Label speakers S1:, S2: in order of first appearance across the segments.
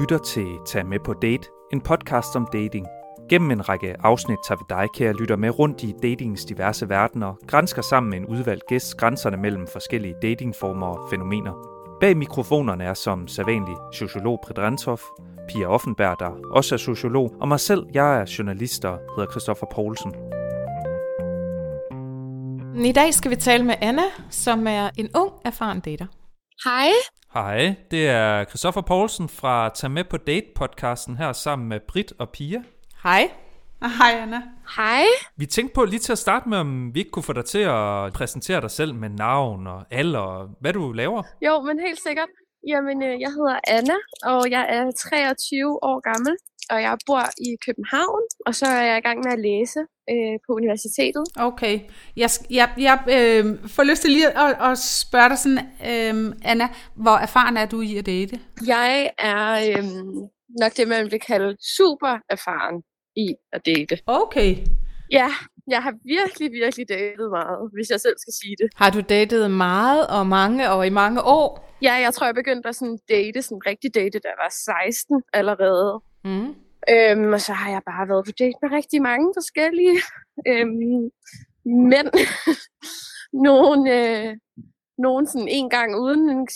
S1: lytter til Tag med på date, en podcast om dating. Gennem en række afsnit tager vi dig, kære lytter, med rundt i datingens diverse verdener, grænsker sammen med en udvalgt gæst grænserne mellem forskellige datingformer og fænomener. Bag mikrofonerne er som sædvanlig sociolog Predrentov, Pia Offenberg, der også er sociolog, og mig selv, jeg er journalist og hedder Christoffer Poulsen.
S2: I dag skal vi tale med Anna, som er en ung, erfaren dater.
S3: Hej.
S1: Hej, det er Christoffer Poulsen fra Tag med på date-podcasten her sammen med Brit og Pia.
S2: Hej. Og hej Anna.
S3: Hej.
S1: Vi tænkte på lige til at starte med, om vi ikke kunne få dig til at præsentere dig selv med navn og alder og hvad du laver.
S3: Jo, men helt sikkert. Jamen, øh, jeg hedder Anna, og jeg er 23 år gammel, og jeg bor i København, og så er jeg i gang med at læse øh, på universitetet.
S2: Okay. Jeg, jeg, jeg øh, får lyst til lige at, at spørge dig sådan, øh, Anna, hvor erfaren er du i at date?
S3: Jeg er øh, nok det, man vil kalde super erfaren i at date.
S2: Okay.
S3: Ja, jeg har virkelig, virkelig datet meget, hvis jeg selv skal sige det.
S2: Har du datet meget og mange og i mange år?
S3: Ja, jeg tror, jeg begyndte at sådan date, sådan rigtig date, da jeg var 16 allerede.
S2: Mm.
S3: Øhm, og så har jeg bare været på date med rigtig mange forskellige øhm, mænd. nogle, øh, nogle sådan en gang uden, en,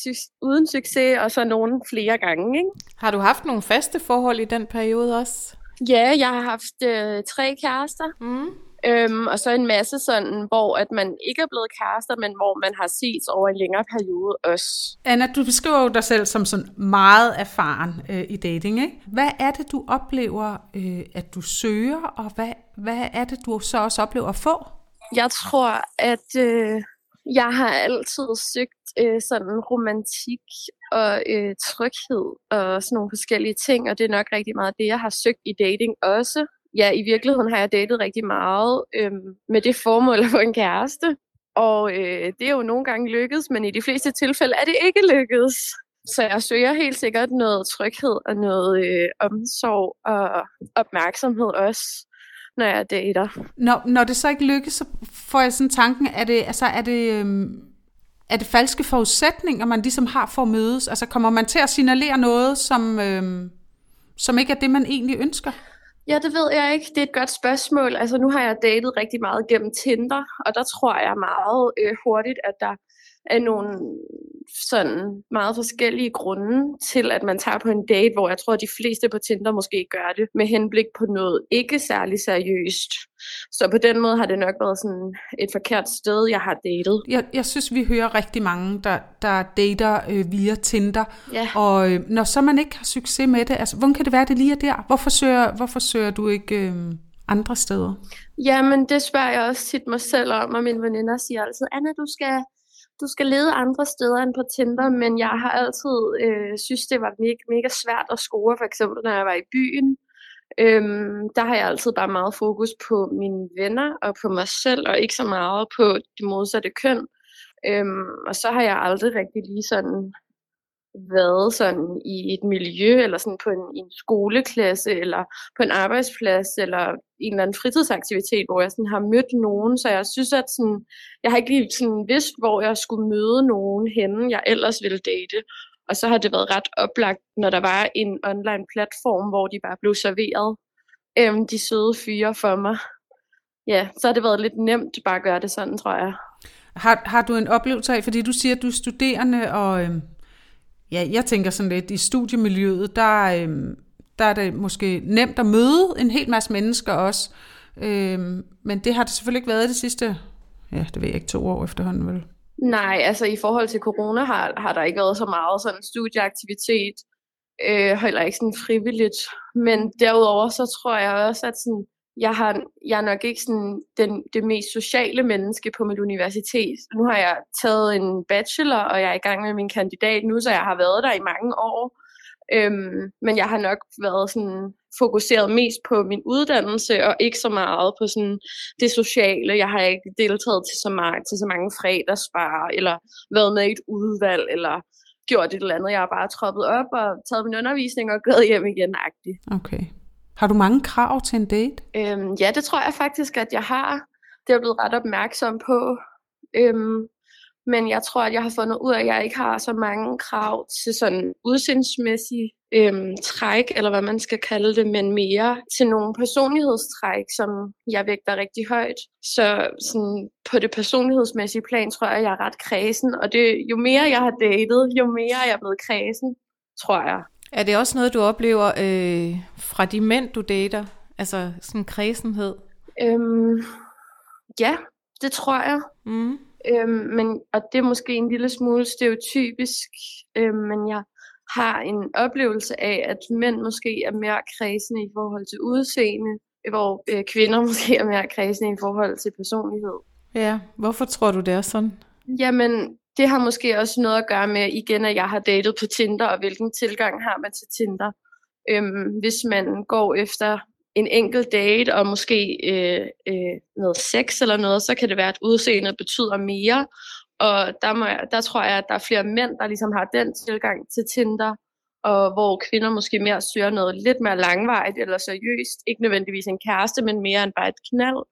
S3: uden succes, og så nogle flere gange. Ikke?
S2: Har du haft nogle faste forhold i den periode også?
S3: Ja, jeg har haft øh, tre kærester.
S2: Mm.
S3: Øhm, og så en masse sådan, hvor at man ikke er blevet kærester, men hvor man har set over en længere periode også.
S2: Anna, du beskriver jo dig selv som sådan meget erfaren øh, i dating, ikke? Hvad er det, du oplever, øh, at du søger, og hvad, hvad er det, du så også oplever at få?
S3: Jeg tror, at øh, jeg har altid søgt øh, sådan romantik og øh, tryghed og sådan nogle forskellige ting, og det er nok rigtig meget det, jeg har søgt i dating også ja, i virkeligheden har jeg datet rigtig meget øh, med det formål at få en kæreste. Og øh, det er jo nogle gange lykkedes, men i de fleste tilfælde er det ikke lykkedes. Så jeg søger helt sikkert noget tryghed og noget øh, omsorg og opmærksomhed også, når jeg dater.
S2: Når, når det så ikke lykkes, så får jeg sådan tanken, er det, altså, er det, øhm, er det falske forudsætninger, man ligesom har for at mødes? Altså kommer man til at signalere noget, som, øhm, som ikke er det, man egentlig ønsker?
S3: Ja, det ved jeg ikke. Det er et godt spørgsmål. Altså, nu har jeg datet rigtig meget gennem Tinder, og der tror jeg meget øh, hurtigt, at der er nogle sådan meget forskellige grunde til, at man tager på en date, hvor jeg tror, at de fleste på Tinder måske gør det med henblik på noget ikke særlig seriøst. Så på den måde har det nok været sådan et forkert sted, jeg har datet.
S2: Jeg, jeg synes, vi hører rigtig mange, der, der dater øh, via Tinder.
S3: Ja.
S2: Og øh, når så man ikke har succes med det, altså, hvordan kan det være, det lige er der? Hvorfor søger, hvorfor søger du ikke øh, andre steder?
S3: Jamen, det spørger jeg også tit mig selv om, og mine veninder siger altid, Anna, du skal du skal lede andre steder end på Tinder, men jeg har altid øh, synes, det var mega, mega svært at score, for eksempel når jeg var i byen. Øhm, der har jeg altid bare meget fokus på mine venner og på mig selv, og ikke så meget på det modsatte køn. Øhm, og så har jeg aldrig rigtig lige sådan været sådan i et miljø, eller sådan på en, i en skoleklasse, eller på en arbejdsplads, eller en eller anden fritidsaktivitet, hvor jeg sådan har mødt nogen, så jeg synes, at sådan, jeg har ikke lige sådan vidst, hvor jeg skulle møde nogen henne, jeg ellers ville date. Og så har det været ret oplagt, når der var en online platform, hvor de bare blev serveret øhm, de søde fyre for mig. Ja, så har det været lidt nemt bare at gøre det sådan, tror jeg.
S2: Har, har du en oplevelse af, fordi du siger, at du er studerende, og øhm, ja, jeg tænker sådan lidt, i studiemiljøet, der, øh, der er det måske nemt at møde en hel masse mennesker også, Øh, men det har det selvfølgelig ikke været det sidste, ja, det ved jeg ikke, to år efterhånden vel?
S3: Nej, altså i forhold til corona har, har der ikke været så meget sådan studieaktivitet, øh, heller ikke sådan frivilligt. Men derudover så tror jeg også, at sådan, jeg, har, jeg er nok ikke sådan den, det mest sociale menneske på mit universitet. Nu har jeg taget en bachelor, og jeg er i gang med min kandidat nu, så jeg har været der i mange år. Øhm, men jeg har nok været sådan fokuseret mest på min uddannelse, og ikke så meget på sådan det sociale. Jeg har ikke deltaget til så, mange, til så mange fredagsbar, eller været med i et udvalg, eller gjort et eller andet. Jeg har bare troppet op og taget min undervisning og gået hjem igen. -agtigt.
S2: Okay. Har du mange krav til en date?
S3: Øhm, ja, det tror jeg faktisk, at jeg har. Det er jeg blevet ret opmærksom på. Øhm, men jeg tror, at jeg har fundet ud af, at jeg ikke har så mange krav til sådan udseendsmæssige øhm, træk, eller hvad man skal kalde det, men mere til nogle personlighedstræk, som jeg vægter rigtig højt. Så sådan, på det personlighedsmæssige plan tror jeg, jeg er ret kredsen, og det, jo mere jeg har datet, jo mere jeg er blevet kredsen, tror jeg.
S4: Er det også noget, du oplever øh, fra de mænd, du dater? Altså sådan kredsenhed?
S3: Øhm, ja, det tror jeg.
S4: Mm.
S3: Øhm, men, og det er måske en lille smule stereotypisk, øhm, men jeg har en oplevelse af, at mænd måske er mere kredsende i forhold til udseende, hvor øh, kvinder måske er mere kredsende i forhold til personlighed.
S4: Ja, hvorfor tror du, det er sådan?
S3: Jamen, det har måske også noget at gøre med, igen, at jeg har datet på Tinder, og hvilken tilgang har man til Tinder. Øhm, hvis man går efter en enkelt date og måske øh, øh, noget sex eller noget, så kan det være, at udseendet betyder mere. Og der, må jeg, der tror jeg, at der er flere mænd, der ligesom har den tilgang til Tinder, og hvor kvinder måske mere søger noget lidt mere langvejt eller seriøst. Ikke nødvendigvis en kæreste, men mere end bare et knald.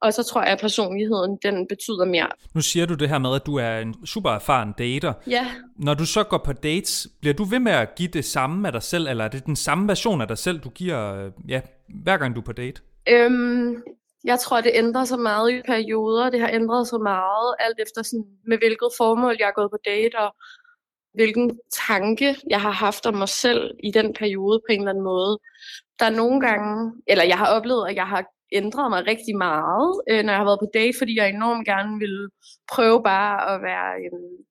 S3: Og så tror jeg, at personligheden, den betyder mere.
S1: Nu siger du det her med, at du er en super erfaren dater.
S3: Ja.
S1: Når du så går på dates, bliver du ved med at give det samme af dig selv, eller er det den samme version af dig selv, du giver, øh, ja, hver gang du er på date?
S3: Øhm, jeg tror, det ændrer sig meget i perioder. Det har ændret sig meget, alt efter sådan, med hvilket formål jeg er gået på date, og hvilken tanke jeg har haft om mig selv i den periode på en eller anden måde. Der er nogle gange, eller jeg har oplevet, at jeg har ændret mig rigtig meget, øh, når jeg har været på date, fordi jeg enormt gerne ville prøve bare at være øh,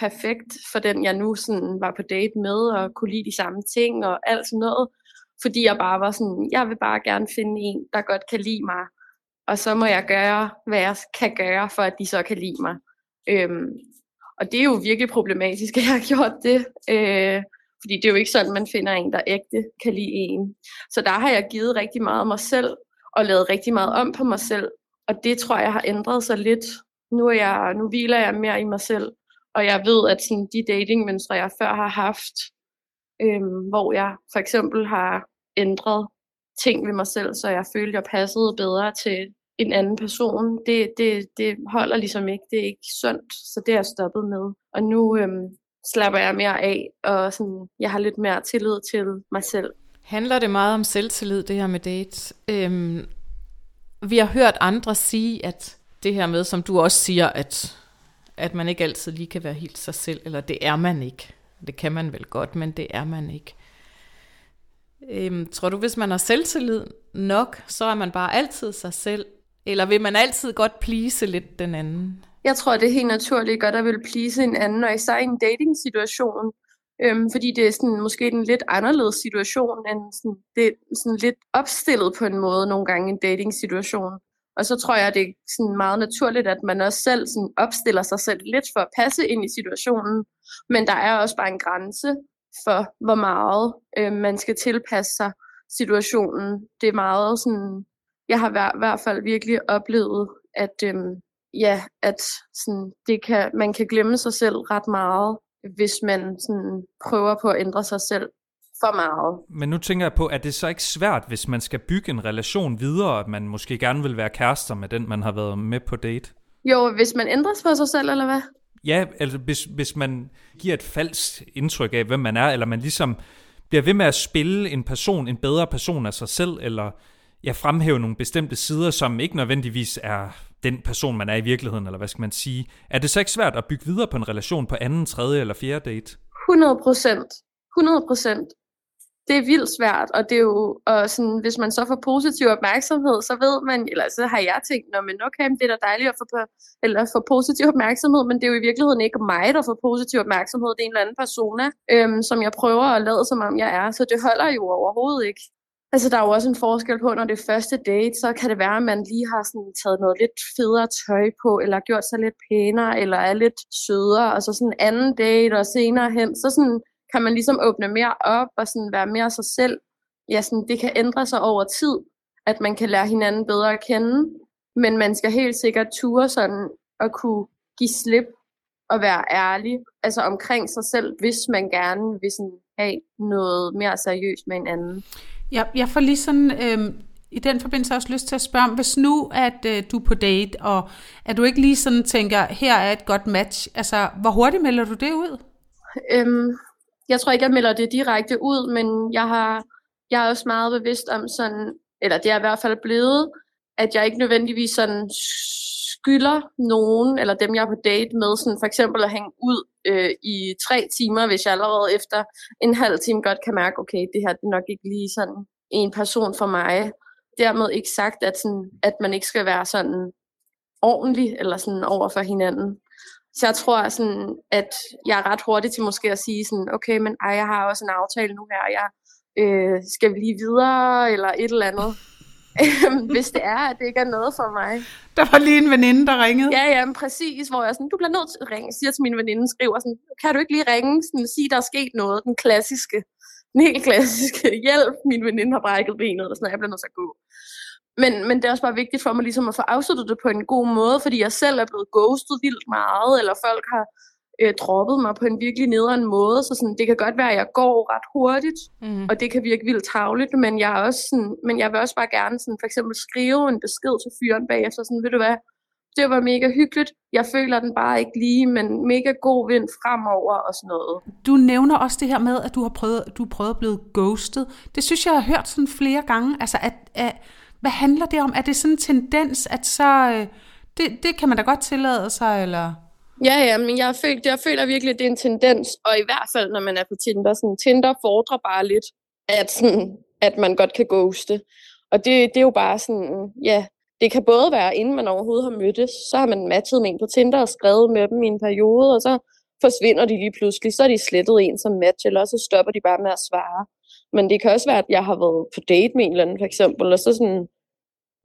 S3: perfekt for den, jeg nu sådan var på date med, og kunne lide de samme ting og alt sådan noget. Fordi jeg bare var sådan, jeg vil bare gerne finde en, der godt kan lide mig. Og så må jeg gøre, hvad jeg kan gøre, for at de så kan lide mig. Øhm, og det er jo virkelig problematisk, at jeg har gjort det. Øh, fordi det er jo ikke sådan, man finder en, der ægte kan lide en. Så der har jeg givet rigtig meget af mig selv, og lavet rigtig meget om på mig selv. Og det tror jeg har ændret sig lidt. Nu, er jeg, nu hviler jeg mere i mig selv, og jeg ved, at sådan, de datingmønstre, jeg før har haft, øhm, hvor jeg for eksempel har ændret ting ved mig selv, så jeg følte, jeg passede bedre til en anden person, det, det, det holder ligesom ikke. Det er ikke sundt, så det er jeg stoppet med. Og nu øhm, slapper jeg mere af, og sådan, jeg har lidt mere tillid til mig selv.
S4: Handler det meget om selvtillid, det her med dates? Øhm, vi har hørt andre sige, at det her med, som du også siger, at, at man ikke altid lige kan være helt sig selv, eller det er man ikke. Det kan man vel godt, men det er man ikke. Øhm, tror du, hvis man har selvtillid nok, så er man bare altid sig selv? Eller vil man altid godt please lidt den anden?
S3: Jeg tror, det er helt naturligt godt at vil please en anden, og især i en dating-situation. Øhm, fordi det er sådan, måske en lidt anderledes situation, end sådan, det er sådan lidt opstillet på en måde nogle gange en dating-situation. Og så tror jeg, det er sådan meget naturligt, at man også selv sådan opstiller sig selv lidt for at passe ind i situationen. Men der er også bare en grænse for, hvor meget øh, man skal tilpasse sig situationen. Det er meget sådan, jeg har i hvert fald virkelig oplevet, at øh, ja, at sådan, det kan, man kan glemme sig selv ret meget, hvis man sådan, prøver på at ændre sig selv for meget.
S1: Men nu tænker jeg på, at det så ikke svært, hvis man skal bygge en relation videre, at man måske gerne vil være kærester med den, man har været med på date?
S3: Jo, hvis man ændrer sig på sig selv, eller hvad?
S1: Ja, altså hvis, hvis man giver et falsk indtryk af, hvem man er, eller man ligesom bliver ved med at spille en person, en bedre person af sig selv, eller ja, fremhæve nogle bestemte sider, som ikke nødvendigvis er den person, man er i virkeligheden, eller hvad skal man sige. Er det så ikke svært at bygge videre på en relation på anden, tredje eller fjerde date?
S3: 100 procent. 100 procent det er vildt svært, og det er jo, og sådan, hvis man så får positiv opmærksomhed, så ved man, eller så har jeg tænkt, Nå, men okay, det er da dejligt at få, eller få positiv opmærksomhed, men det er jo i virkeligheden ikke mig, der får positiv opmærksomhed, det er en eller anden persona, øhm, som jeg prøver at lade, som om jeg er, så det holder jo overhovedet ikke. Altså, der er jo også en forskel på, når det er første date, så kan det være, at man lige har sådan taget noget lidt federe tøj på, eller gjort sig lidt pænere, eller er lidt sødere, og så sådan en anden date, og senere hen, så sådan, kan man ligesom åbne mere op og sådan være mere sig selv. Ja, sådan, det kan ændre sig over tid, at man kan lære hinanden bedre at kende, men man skal helt sikkert ture sådan at kunne give slip og være ærlig altså omkring sig selv, hvis man gerne vil sådan have noget mere seriøst med en anden.
S2: Jeg, jeg får lige sådan, øh, i den forbindelse også lyst til at spørge, hvis nu at øh, du er på date, og at du ikke lige sådan tænker, her er et godt match, altså hvor hurtigt melder du det ud?
S3: Øhm, jeg tror ikke, jeg melder det direkte ud, men jeg har, jeg er også meget bevidst om sådan, eller det er i hvert fald blevet, at jeg ikke nødvendigvis sådan skylder nogen, eller dem jeg er på date med, sådan for eksempel at hænge ud øh, i tre timer, hvis jeg allerede efter en halv time godt kan mærke, okay, det her det er nok ikke lige sådan en person for mig. Dermed ikke sagt, at, sådan, at man ikke skal være sådan ordentlig eller sådan over for hinanden. Så jeg tror sådan, at jeg er ret hurtig til måske at sige sådan, okay, men ej, jeg har også en aftale nu her, jeg øh, skal vi lige videre, eller et eller andet. Hvis det er, at det ikke er noget for mig.
S2: Der var lige en veninde, der ringede.
S3: Ja, ja, men præcis, hvor jeg sådan, du bliver nødt til at ringe, siger til min veninde, skriver sådan, kan du ikke lige ringe, sådan, sige, der er sket noget, den klassiske, den helt klassiske hjælp, min veninde har brækket benet, eller sådan, jeg bliver nødt til at gå. Men, men det er også bare vigtigt for mig ligesom at få afsluttet det på en god måde, fordi jeg selv er blevet ghostet vildt meget, eller folk har øh, droppet mig på en virkelig nederen måde, så sådan, det kan godt være, at jeg går ret hurtigt, mm. og det kan virke vildt tavligt, men jeg, er også sådan, men jeg vil også bare gerne sådan, for eksempel skrive en besked til fyren bagefter, sådan, ved du hvad, det var mega hyggeligt. Jeg føler den bare ikke lige, men mega god vind fremover og sådan noget.
S2: Du nævner også det her med, at du har prøvet, du har prøvet at blive ghostet. Det synes jeg, jeg har hørt sådan flere gange. Altså, at, at, hvad handler det om? Er det sådan en tendens, at så... Øh, det, det kan man da godt tillade sig, eller...
S3: Ja, ja, men jeg føler, jeg føler virkelig, at det er en tendens, og i hvert fald, når man er på Tinder. Sådan, Tinder fordrer bare lidt, at, sådan, at man godt kan ghoste. Og det, det er jo bare sådan, ja, det kan både være, inden man overhovedet har mødtes, så har man matchet med en på Tinder og skrevet med dem i en periode, og så forsvinder de lige pludselig, så er de slettet en som match, eller så stopper de bare med at svare. Men det kan også være, at jeg har været på date med en eller anden, for eksempel, og så sådan,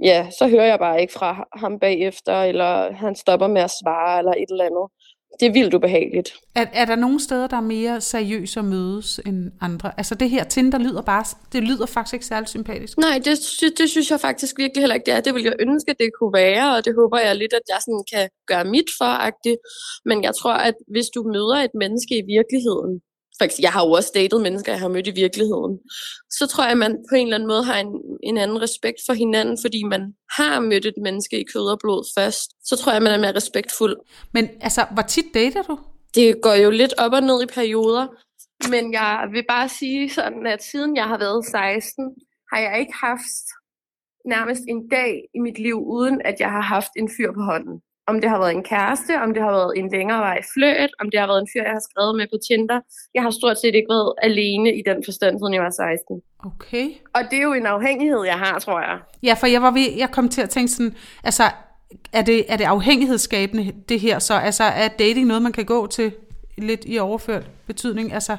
S3: ja, så hører jeg bare ikke fra ham bagefter, eller han stopper med at svare, eller et eller andet. Det er vildt ubehageligt.
S2: Er, er der nogle steder, der er mere seriøse at mødes end andre? Altså det her Tinder lyder bare, det lyder faktisk ikke særlig sympatisk.
S3: Nej, det, det synes jeg faktisk virkelig heller ikke, det er. Det vil jeg ønske, det kunne være, og det håber jeg lidt, at jeg sådan kan gøre mit for -agtigt. Men jeg tror, at hvis du møder et menneske i virkeligheden, for eksempel, jeg har jo også datet mennesker, jeg har mødt i virkeligheden, så tror jeg, at man på en eller anden måde har en, en anden respekt for hinanden, fordi man har mødt et menneske i kød og blod først. Så tror jeg, man er mere respektfuld.
S2: Men altså, hvor tit dater du?
S3: Det går jo lidt op og ned i perioder, men jeg vil bare sige sådan, at siden jeg har været 16, har jeg ikke haft nærmest en dag i mit liv, uden at jeg har haft en fyr på hånden om det har været en kæreste, om det har været en længere vej fløjt, om det har været en fyr, jeg har skrevet med på Tinder. Jeg har stort set ikke været alene i den forstand, siden jeg var 16.
S2: Okay.
S3: Og det er jo en afhængighed, jeg har, tror jeg.
S2: Ja, for jeg, var ved, jeg kom til at tænke sådan, altså, er det, er det afhængighedsskabende, det her så? Altså, er dating noget, man kan gå til lidt i overført betydning? Altså...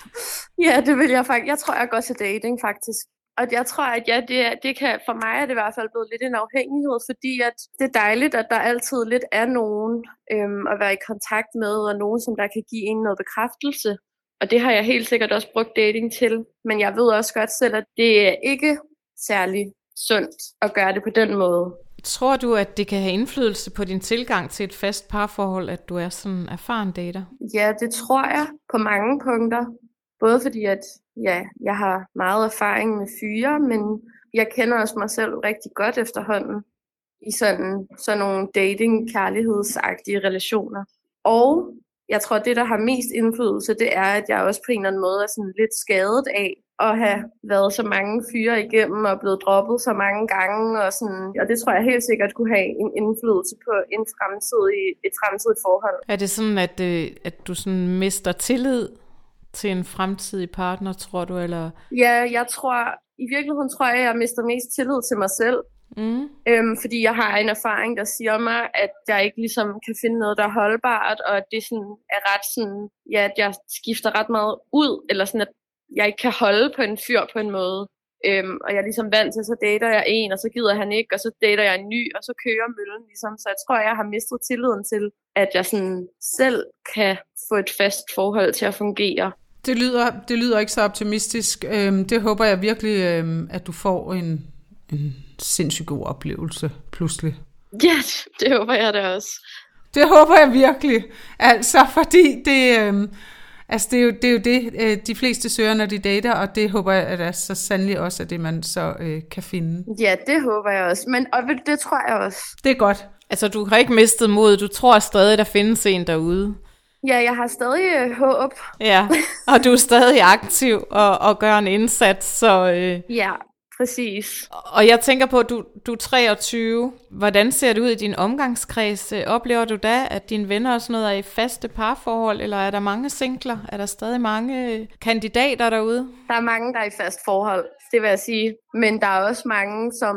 S3: ja, det vil jeg faktisk. Jeg tror, jeg går til dating, faktisk. Og jeg tror, at ja, det, det kan, for mig er det i hvert fald blevet lidt en afhængighed, fordi at det er dejligt, at der altid lidt er nogen øhm, at være i kontakt med, og nogen, som der kan give en noget bekræftelse. Og det har jeg helt sikkert også brugt dating til. Men jeg ved også godt selv, at det er ikke særlig sundt at gøre det på den måde.
S4: Tror du, at det kan have indflydelse på din tilgang til et fast parforhold, at du er sådan erfaren dater?
S3: Ja, det tror jeg på mange punkter. Både fordi, at ja, jeg har meget erfaring med fyre, men jeg kender også mig selv rigtig godt efterhånden i sådan, sådan nogle dating kærlighedsagtige relationer. Og jeg tror, det, der har mest indflydelse, det er, at jeg også på en eller anden måde er sådan lidt skadet af at have været så mange fyre igennem og blevet droppet så mange gange. Og, sådan, og det tror jeg helt sikkert kunne have en indflydelse på en fremtidig, et fremtidigt forhold.
S4: Er det sådan, at, øh, at du sådan mister tillid til en fremtidig partner, tror du? Eller?
S3: Ja, jeg tror, i virkeligheden tror jeg, jeg mister mest tillid til mig selv. Mm. Øhm, fordi jeg har en erfaring, der siger mig, at jeg ikke ligesom kan finde noget, der er holdbart, og at det sådan er ret sådan, ja, at jeg skifter ret meget ud, eller sådan, at jeg ikke kan holde på en fyr på en måde. Øhm, og jeg er ligesom vant til, så dater jeg en, og så gider han ikke, og så dater jeg en ny, og så kører møllen ligesom. Så jeg tror, jeg har mistet tilliden til, at jeg sådan selv kan få et fast forhold til at fungere.
S2: Det lyder, det lyder ikke så optimistisk. Øhm, det håber jeg virkelig, øhm, at du får en, en sindssygt god oplevelse pludselig.
S3: Ja, det håber jeg da også.
S2: Det håber jeg virkelig. Altså, fordi det, øhm, altså det, er, jo, det er jo det, øh, de fleste søger, når de dater, og det håber jeg at er så sandelig også er det, man så øh, kan finde.
S3: Ja, det håber jeg også. Men og det tror jeg også.
S2: Det er godt.
S4: Altså, du har ikke mistet mod. Du tror stadig, der findes en derude.
S3: Ja, jeg har stadig øh, håb.
S4: Ja, og du er stadig aktiv og, og gør en indsats, så... Øh,
S3: Ja, præcis.
S4: og jeg tænker på, at du, du er 23. Hvordan ser det ud i din omgangskreds? Øh, Oplever du da, at dine venner og sådan noget er i faste parforhold, eller er der mange singler? Er der stadig mange øh, kandidater derude?
S3: Der er mange, der er i fast forhold, det vil jeg sige. Men der er også mange, som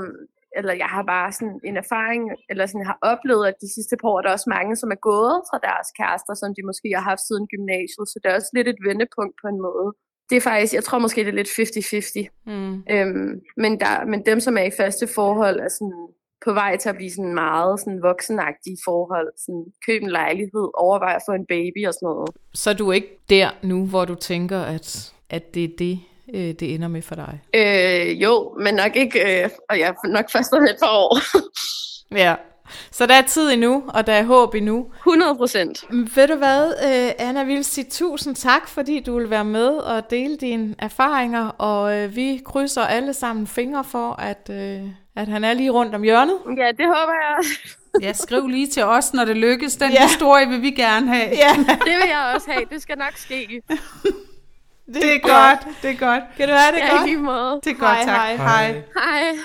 S3: eller jeg har bare sådan en erfaring, eller sådan har oplevet, at de sidste par år, der er også mange, som er gået fra deres kærester, som de måske har haft siden gymnasiet, så det er også lidt et vendepunkt på en måde. Det er faktisk, jeg tror måske, det er lidt 50-50.
S4: Mm.
S3: Øhm, men, der, men dem, som er i faste forhold, er sådan på vej til at blive sådan meget sådan voksenagtige forhold. Sådan, køb en lejlighed, overvej at få en baby og sådan noget.
S4: Så er du ikke der nu, hvor du tænker, at, at det er det, øh, det ender med for dig?
S3: Øh, jo, men nok ikke, øh, og jeg nok først om et par år.
S4: Ja. Så der er tid endnu, og der er håb endnu.
S3: 100 procent.
S4: Ved du hvad, øh, Anna vil sige tusind tak, fordi du vil være med og dele dine erfaringer, og øh, vi krydser alle sammen fingre for, at, øh, at han er lige rundt om hjørnet.
S3: Ja, det håber jeg.
S2: Ja, skriv lige til os, når det lykkes. Den
S4: Ja.
S2: ja. historie vil vi gerne have.
S4: Ja,
S3: Det vil jeg også have. Det skal nok ske.
S2: Det er godt, det er godt.
S4: Kan du have det
S3: Ja,
S4: godt?
S3: lige måde.
S2: Det er godt,
S4: Hej,
S2: tak.
S4: hej.
S2: hej.
S3: Hej.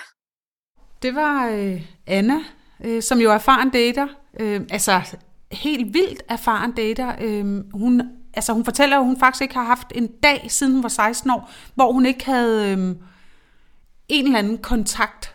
S2: Det var øh, Anna, øh, som jo er erfaren dater. Øh, altså, helt vildt erfaren dater. Øh, hun, altså, hun fortæller at hun faktisk ikke har haft en dag, siden hun var 16 år, hvor hun ikke havde øh, en eller anden kontakt.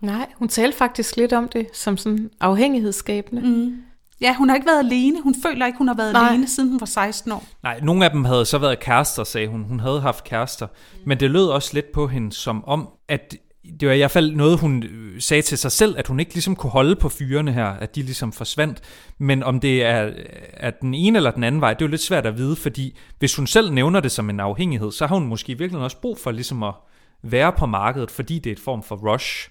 S4: Nej, hun talte faktisk lidt om det som sådan afhængighedsskabende. Mm.
S2: Ja, hun har ikke været alene. Hun føler ikke, hun har været
S4: Nej.
S2: Alene, siden hun var 16 år.
S1: Nej, nogle af dem havde så været kærester, sagde hun. Hun havde haft kærester. Men det lød også lidt på hende som om, at det var i hvert fald noget, hun øh, sagde til sig selv, at hun ikke ligesom kunne holde på fyrene her, at de ligesom forsvandt. Men om det er, er den ene eller den anden vej, det er jo lidt svært at vide, fordi hvis hun selv nævner det som en afhængighed, så har hun måske virkelig også brug for ligesom at være på markedet, fordi det er et form for rush.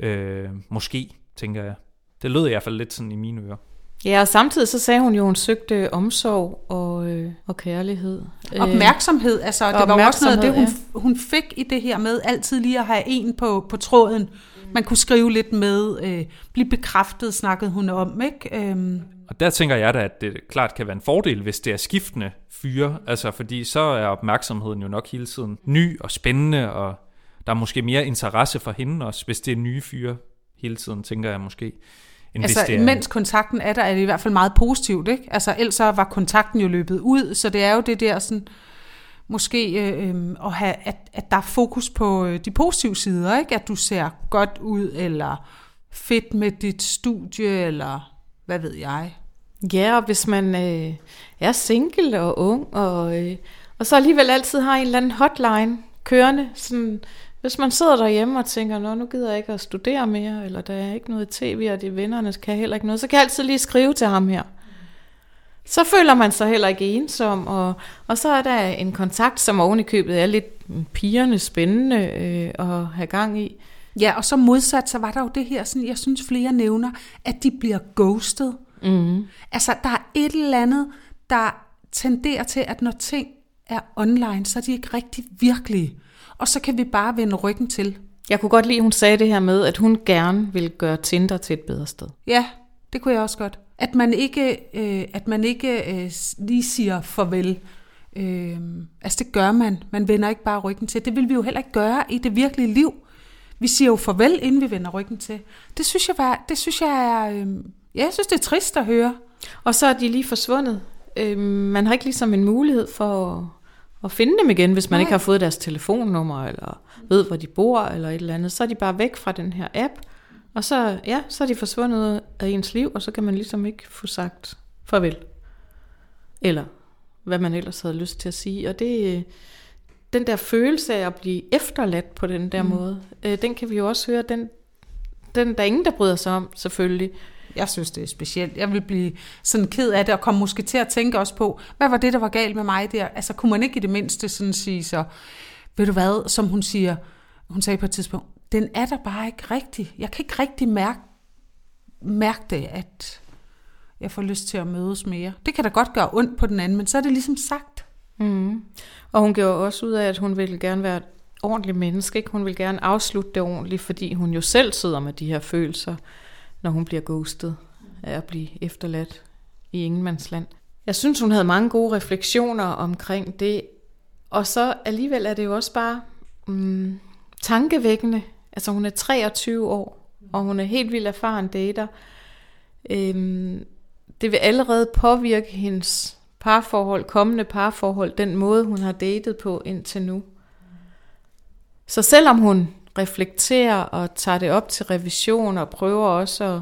S1: Øh, måske, tænker jeg. Det lød i hvert fald lidt sådan i mine ører.
S4: Ja, og samtidig så sagde hun jo, at hun søgte omsorg og, øh, og kærlighed. Øh,
S2: Opmærksomhed, altså det var jo også noget af det, hun,
S4: opmærksomhed,
S2: hun fik i det her med altid lige at have en på, på tråden. Man kunne skrive lidt med, øh, blive bekræftet, snakkede hun om, ikke? Øhm,
S1: Og der tænker jeg da, at det klart kan være en fordel, hvis det er skiftende fyre, altså fordi så er opmærksomheden jo nok hele tiden ny og spændende, og der er måske mere interesse for hende også, hvis det er nye fyre hele tiden, tænker jeg måske.
S2: Altså,
S1: hvis det er,
S2: mens kontakten er der, er det i hvert fald meget positivt, ikke? Altså, ellers så var kontakten jo løbet ud, så det er jo det der sådan, måske øh, øh, at, have, at, at der er fokus på øh, de positive sider, ikke? At du ser godt ud, eller fedt med dit studie, eller hvad ved jeg.
S4: Ja, og hvis man øh, er single og ung, og, øh, og så alligevel altid har en eller anden hotline kørende, sådan, hvis man sidder derhjemme og tænker, Nå, nu gider jeg ikke at studere mere, eller der er ikke noget tv, og de vennerne kan heller ikke noget, så kan jeg altid lige skrive til ham her. Så føler man sig heller ikke ensom, og, og så er der en kontakt, som oven i købet er lidt pigerne spændende øh, at have gang i.
S2: Ja, og så modsat, så var der jo det her, sådan, jeg synes flere nævner, at de bliver ghostet.
S4: Mm.
S2: Altså, der er et eller andet, der tenderer til, at når ting er online, så er de ikke rigtig virkelige. Og så kan vi bare vende ryggen til.
S4: Jeg kunne godt lide, at hun sagde det her med, at hun gerne vil gøre Tinder til et bedre sted.
S2: Ja, det kunne jeg også godt. At man ikke, øh, at man ikke øh, lige siger farvel. Øh, altså det gør man. Man vender ikke bare ryggen til. Det vil vi jo heller ikke gøre i det virkelige liv. Vi siger jo farvel, inden vi vender ryggen til. Det synes jeg, var, det synes jeg er... Øh, ja, jeg synes, det er trist at høre.
S4: Og så er de lige forsvundet. Øh, man har ikke ligesom en mulighed for at, finde dem igen, hvis man
S2: Nej.
S4: ikke har fået deres telefonnummer, eller ved, hvor de bor, eller et eller andet. Så er de bare væk fra den her app, og så, ja, så er de forsvundet af ens liv, og så kan man ligesom ikke få sagt farvel. Eller hvad man ellers havde lyst til at sige. Og det, den der følelse af at blive efterladt på den der mm. måde, øh, den kan vi jo også høre, den, den der er ingen, der bryder sig om, selvfølgelig.
S2: Jeg synes, det er specielt. Jeg vil blive sådan ked af det, og komme måske til at tænke også på, hvad var det, der var galt med mig der? Altså, kunne man ikke i det mindste sådan sige så, ved du hvad, som hun siger, hun sagde på et tidspunkt, den er der bare ikke rigtig. Jeg kan ikke rigtig mærke, mærke det, at jeg får lyst til at mødes mere. Det kan da godt gøre ondt på den anden, men så er det ligesom sagt.
S4: Mm. Og hun gjorde også ud af, at hun ville gerne være et ordentligt menneske. Ikke? Hun vil gerne afslutte det ordentligt, fordi hun jo selv sidder med de her følelser, når hun bliver ghostet af at blive efterladt i ingenmandsland. jeg synes, hun havde mange gode refleksioner omkring det. Og så alligevel er det jo også bare mm, tankevækkende. Altså hun er 23 år, og hun er helt vildt erfaren dater. Øhm, det vil allerede påvirke hendes parforhold, kommende parforhold, den måde, hun har datet på indtil nu. Så selvom hun reflekterer og tager det op til revision og prøver også at,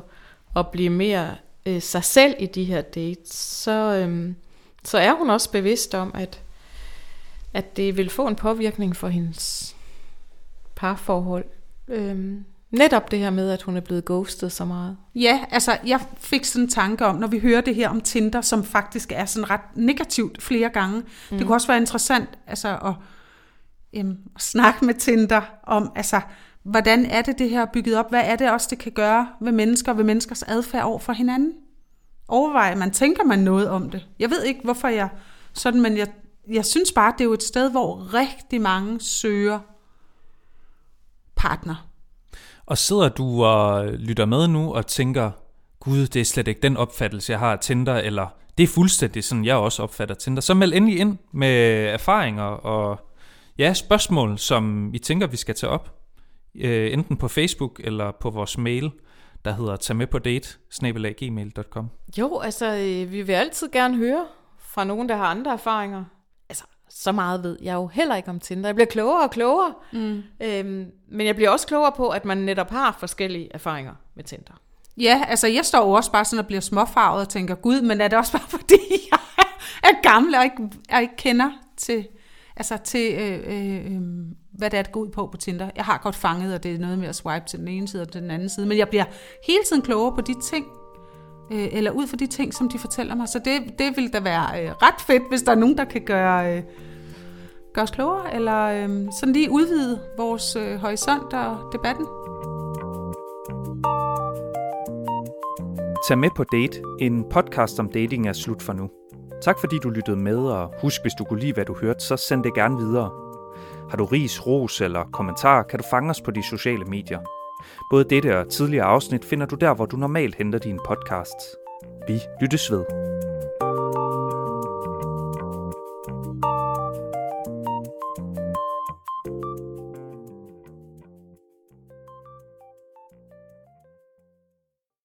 S4: at blive mere øh, sig selv i de her dates, så, øhm, så er hun også bevidst om, at, at det vil få en påvirkning for hendes parforhold. Øhm, netop det her med, at hun er blevet ghostet så meget.
S2: Ja, altså jeg fik sådan en tanke om, når vi hører det her om Tinder, som faktisk er sådan ret negativt flere gange. Mm. Det kunne også være interessant altså, at, Øhm, jamen, snakke med Tinder om, altså, hvordan er det det her bygget op? Hvad er det også, det kan gøre ved mennesker, ved menneskers adfærd over for hinanden? Overvej, man tænker man noget om det. Jeg ved ikke, hvorfor jeg sådan, men jeg, jeg synes bare, det er jo et sted, hvor rigtig mange søger partner.
S1: Og sidder du og lytter med nu og tænker, gud, det er slet ikke den opfattelse, jeg har af Tinder, eller det er fuldstændig sådan, jeg også opfatter Tinder. Så meld endelig ind med erfaringer og ja, spørgsmål, som I tænker, vi skal tage op. Øh, enten på Facebook eller på vores mail, der hedder tag med på date, gmail.com.
S4: Jo, altså øh, vi vil altid gerne høre fra nogen, der har andre erfaringer. Altså, så meget ved jeg jo heller ikke om Tinder. Jeg bliver klogere og klogere. Mm. Øhm, men jeg bliver også klogere på, at man netop har forskellige erfaringer med Tinder.
S2: Ja, altså jeg står jo også bare sådan og bliver småfarvet og tænker, gud, men er det også bare fordi, jeg er gammel og ikke, og ikke kender til, altså til øh, øh, øhm, hvad det er, at gå ud på på Tinder. Jeg har godt fanget, at det er noget med at swipe til den ene side og til den anden side, men jeg bliver hele tiden klogere på de ting, øh, eller ud fra de ting, som de fortæller mig. Så det, det vil da være øh, ret fedt, hvis der er nogen, der kan gøre, øh, gøre os klogere, eller øh, sådan lige udvide vores øh, horisont og debatten.
S1: Tag med på Date, en podcast om dating er slut for nu. Tak fordi du lyttede med, og husk, hvis du kunne lide, hvad du hørte, så send det gerne videre. Har du ris, ros eller kommentar, kan du fange os på de sociale medier. Både dette og tidligere afsnit finder du der, hvor du normalt henter dine podcasts. Vi lyttes ved.